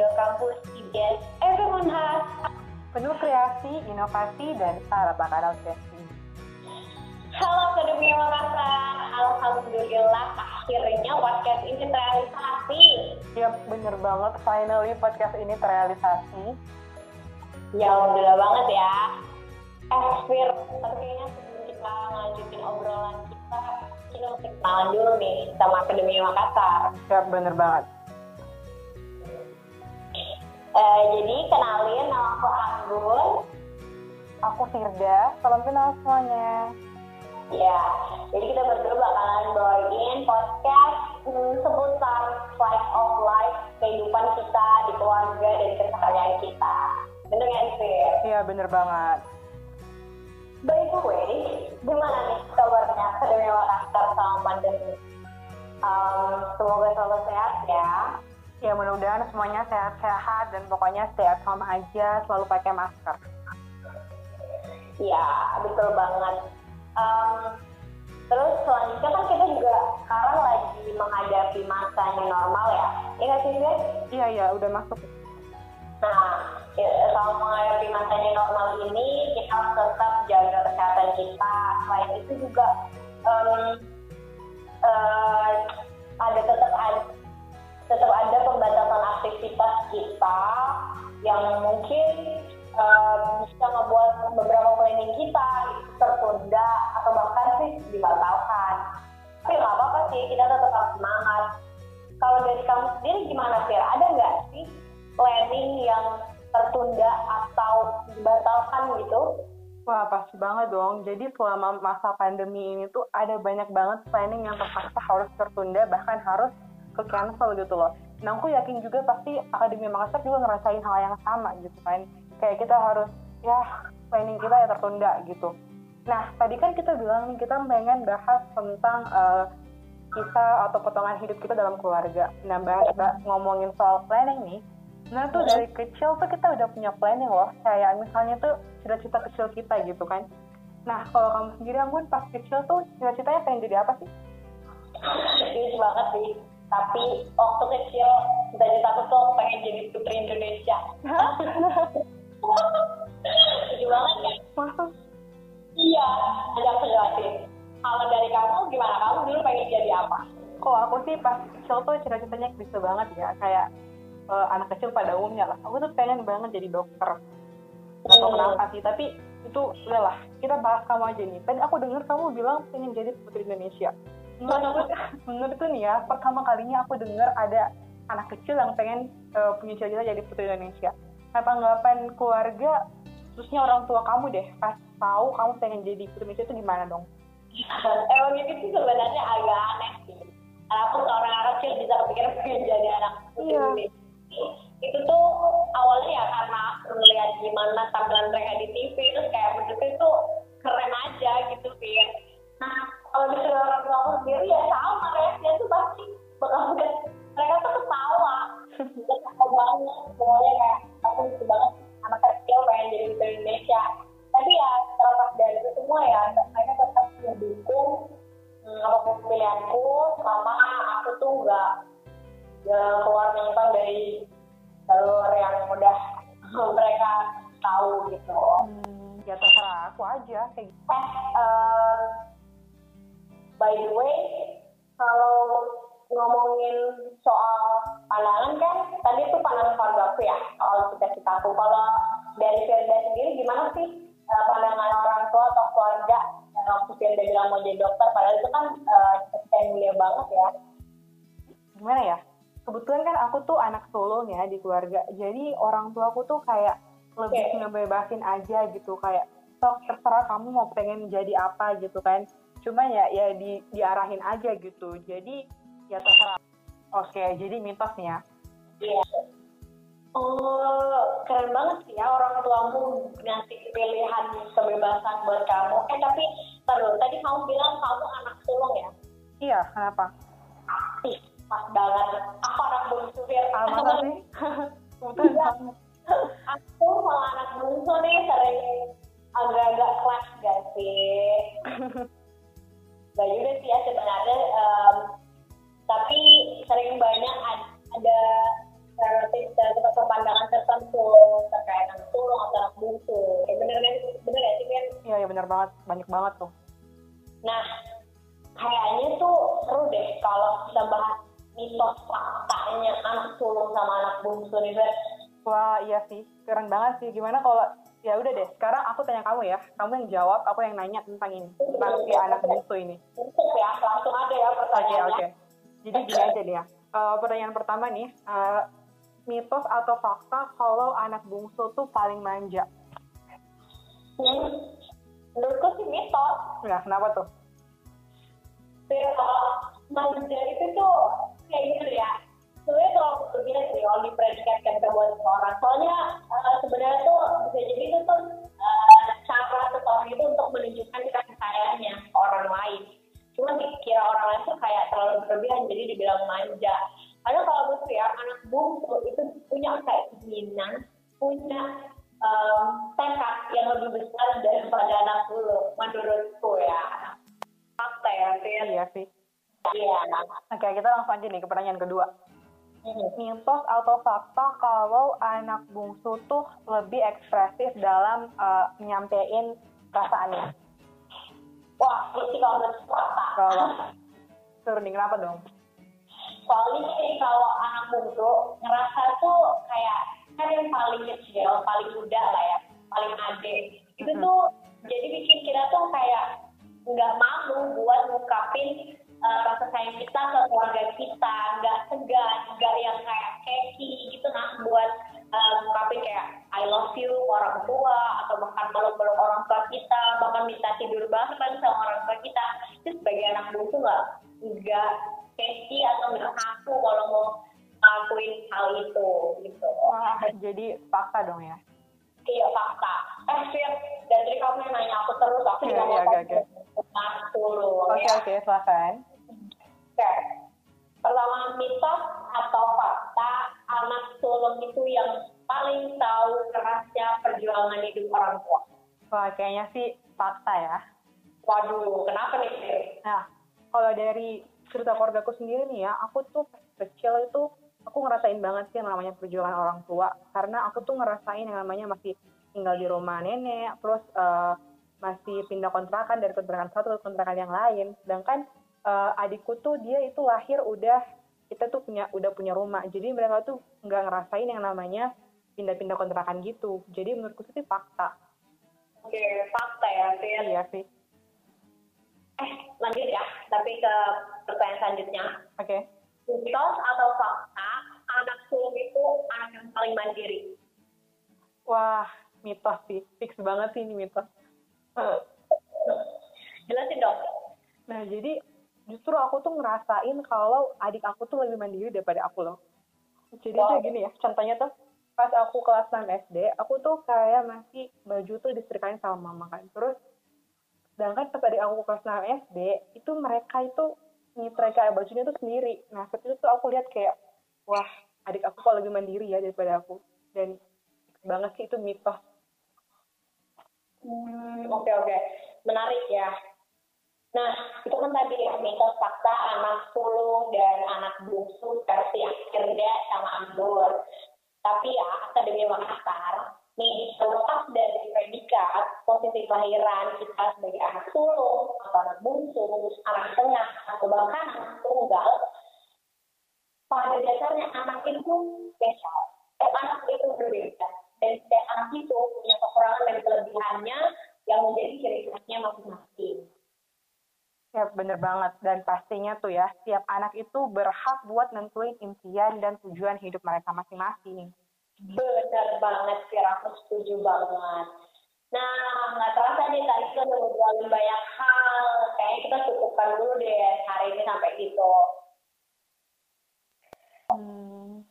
Radio Kampus IBS Everyone Has. Penuh kreasi, inovasi, dan syarat akadal sesi. Halo Akademi Makassar, Alhamdulillah akhirnya podcast ini terrealisasi. Ya bener banget, finally podcast ini terrealisasi. Ya Alhamdulillah banget ya. Eh Fir, kayaknya sebelum kita lanjutin obrolan kita, kita mesti kenalan dulu nih sama Akademi Makassar. Ya bener banget. Eh, jadi kenalin nama aku Anggun. Aku Firda, salam kenal semuanya. Ya, jadi kita berdua bakalan bawain podcast hmm, seputar slice of life, kehidupan kita di keluarga dan keseharian kita. Bener nggak sih? Iya bener banget. By the way, gimana nih kabarnya Akademi Makassar sama pandemi? Um, semoga selalu sehat ya. Ya mudah-mudahan semuanya sehat-sehat dan pokoknya stay at home aja, selalu pakai masker. Iya, betul banget. Um, terus selanjutnya kan kita juga sekarang lagi menghadapi masa yang normal ya. Iya nggak sih? Iya iya udah masuk. Nah, ya, selama menghadapi masa yang normal ini, kita harus tetap jaga kesehatan kita. Selain itu juga um, uh, ada yang mungkin uh, bisa membuat beberapa planning kita tertunda atau bahkan sih dibatalkan. Tapi nggak apa-apa sih, kita tetap harus semangat. Kalau dari kamu sendiri gimana sih? Ada nggak sih planning yang tertunda atau dibatalkan gitu? Wah pasti banget dong. Jadi selama masa pandemi ini tuh ada banyak banget planning yang terpaksa harus tertunda bahkan harus ke cancel gitu loh. Nah aku yakin juga pasti Akademi Makassar juga ngerasain hal yang sama gitu kan. Kayak kita harus ya planning kita ya tertunda gitu. Nah tadi kan kita bilang nih kita pengen bahas tentang uh, kisah atau potongan hidup kita dalam keluarga. Nah bahas ngomongin soal planning nih. Nah tuh dari kecil tuh kita udah punya planning loh. Kayak misalnya tuh cita-cita kecil kita gitu kan. Nah kalau kamu sendiri Anggun pas kecil tuh cita-citanya pengen jadi apa sih? Serius banget sih tapi waktu kecil tuh cita-citanya bisa banget ya. Kayak uh, anak kecil pada umumnya lah. Aku tuh pengen banget jadi dokter. Nggak tahu Hmm. kenapa sih tapi itu udahlah. Kita bahas kamu aja nih. Tadi aku dengar kamu bilang pengen jadi putri Indonesia. Menurutku menurutku nih ya pertama kalinya aku dengar ada anak kecil yang pengen uh, punya cita-cita jadi putri Indonesia. Nah tanggapan keluarga khususnya orang tua kamu deh pas tahu kamu pengen jadi putri Indonesia itu gimana dong? Emang itu sih sebenarnya agak aneh aku seorang anak kecil bisa kepikiran pengen jadi anak Iya. Itu tuh awalnya ya karena aku melihat gimana tampilan mereka di TV terus kayak menurutku itu keren aja gitu Fir nah kalau misalnya orang tua aku sendiri ya menyimpang dari jalur yang udah mereka tahu gitu. hmm, ya terserah aku aja kayak gitu Eh, eh, by the way, kalau ngomongin soal pandangan kan, tadi tuh pandangan keluarga aku ya, soal cita-cita aku. Kalau dari Firda sendiri gimana sih eh, pandangan orang tua atau keluarga yang waktu Firda bilang mau jadi dokter, padahal itu kan cita-cita yang mulia banget ya. gimana ya kebetulan kan aku tuh anak sulung ya di keluarga jadi orang tua aku tuh kayak lebih Oke. ngebebasin aja gitu kayak sok terserah kamu mau pengen jadi apa gitu kan cuma ya ya di diarahin aja gitu jadi ya terserah oke jadi mitos nih ya Iya. Oh, keren banget sih ya orang tuamu ngasih pilihan kebebasan buat kamu. Eh tapi, taruh tadi kamu bilang kamu anak sulung ya? iya kenapa Ih, pas banget. Masa sih kebetulan Iya. Aku malah anak bungsu nih sering agak-agak kelas gak sih? Gak juga sih ya sebenarnya. em, tapi sering banyak ad- ada stereotip stereotip pandangan tertentu terkait anak sulung atau anak bungsu. Ya bener kan? Bener ya sih kan? Iya, iya bener banget. Banyak banget tuh. Nah, kayaknya tuh seru deh kalau kita bahas mitos faktanya anak sulung sama anak bungsu nih, Fer. Wah, iya sih. Keren banget sih. Gimana kalau ya udah deh, sekarang aku tanya kamu ya. Kamu yang jawab, aku yang nanya tentang ini. Tentang si anak bungsu ini. Ya, langsung ada ya Oke, pertanyaannya. oke. Jadi gini aja deh ya. Eh, pertanyaan pertama nih, eh, mitos atau fakta kalau anak bungsu tuh paling manja? Hmm. Menurutku sih mitos. Nah, kenapa tuh? Tapi kalau Soalnya eh, sebenarnya tuh bisa jadi itu tuh eh, cara seseorang itu untuk menunjukkan kasih sayangnya ke orang lain. Cuma dikira orang lain tuh kayak terlalu berlebihan, jadi dibilang manja. Karena kalau menurut ya, anak bungsu itu punya kayak keinginan, punya em, tekad yang lebih besar daripada anak sulung, menurutku ya. Fakta ya, Fir. Iya sih. Iya. Oke, kita langsung aja nih ke pertanyaan kedua. Hmm. Mitos atau fakta kalau anak bungsu tuh lebih ekspresif dalam eh, nyampein perasaannya? Wah, ini kalau fakta. Kalau suruh nih, kenapa dong? Soalnya sih kalau anak bungsu ngerasa tuh kayak kan yang paling kecil, paling muda lah ya, paling adik. Itu Mhm. tuh jadi bikin kita tuh kayak nggak malu buat ngungkapin eh, rasa sayang kita ke keluarga kita, nggak segan, nggak yang kayak keki gitu nah buat eh, ngungkapin kayak I love you ke orang tua atau bahkan meluk-meluk orang tua kita, bahkan minta tidur bareng sama orang tua kita. Itu sebagai anak bungsu nggak nggak keki atau nggak kaku kalau mau ngelakuin hal itu gitu. Wah, jadi fakta dong ya? Iya fakta. Eh Fir, dan dari kamu yang nanya aku terus, aku Iya, juga mau iya, oke, oke. tanya Oke. Pertama mitos atau fakta anak sulung itu yang paling tahu kerasnya perjuangan hidup orang tua. Wah, kayaknya sih fakta ya. Waduh, kenapa nih? Nah, kalau dari cerita keluargaku sendiri nih ya, aku tuh kecil itu aku ngerasain banget sih yang namanya perjuangan orang tua karena aku tuh ngerasain yang namanya masih tinggal di rumah nenek, terus eh, masih pindah kontrakan dari kontrakan satu ke kontrakan yang lain. Sedangkan eh, adikku tuh dia itu lahir udah kita tuh punya udah punya rumah. Jadi mereka tuh nggak ngerasain yang namanya pindah-pindah kontrakan gitu. Jadi menurutku sih fakta. Oke, fakta ya Fir. Iya sih. Eh, lanjut ya. Tapi ke pertanyaan selanjutnya. Oke. Mitos atau fakta anak sulung itu anak yang paling mandiri. Wah, mitos sih. Fix banget sih ini mitos. Jelasin dong. Nah, jadi justru aku tuh ngerasain kalau adik aku tuh lebih mandiri daripada aku loh. Jadi Wow. tuh gini ya, contohnya tuh pas aku kelas 6 SD, aku tuh kayak masih baju tuh disetrikain sama mama kan. Terus sedangkan pas adik aku kelas 6 SD, itu mereka itu nyetrika bajunya tuh sendiri. Nah, saat itu tuh aku lihat kayak, wah, adik aku kok lebih mandiri ya daripada aku. Dan banget sih itu mitos. Hmm, oke oke, menarik ya. Nah, itu kan tadi ya, mitos fakta anak sulung dan anak bungsu versi akhirnya sama Ambur. Tapi ya, Akademi Makassar, nih terlepas dari predikat posisi kelahiran kita sebagai anak sulung atau anak bungsu, anak tengah atau bahkan anak tunggal, pada dasarnya anak itu spesial. Bener banget dan pastinya tuh ya setiap anak itu berhak buat nentuin impian dan tujuan hidup mereka masing-masing. Benar banget, Fir. Aku setuju banget. Nah, nggak terasa nih tadi kita udah ngobrolin banyak hal. Kayaknya kita cukupkan dulu deh hari ini sampai gitu. Hmm,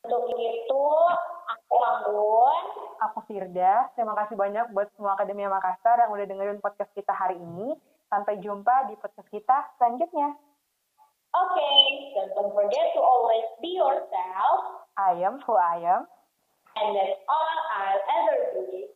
Untuk itu, aku Anggun. aku Firda, terima kasih banyak buat semua Akademi Makassar yang udah dengerin podcast kita hari ini. Sampai jumpa di podcast kita selanjutnya. Okay, so don't forget to always be yourself. I am who I am. And that's all I'll ever be.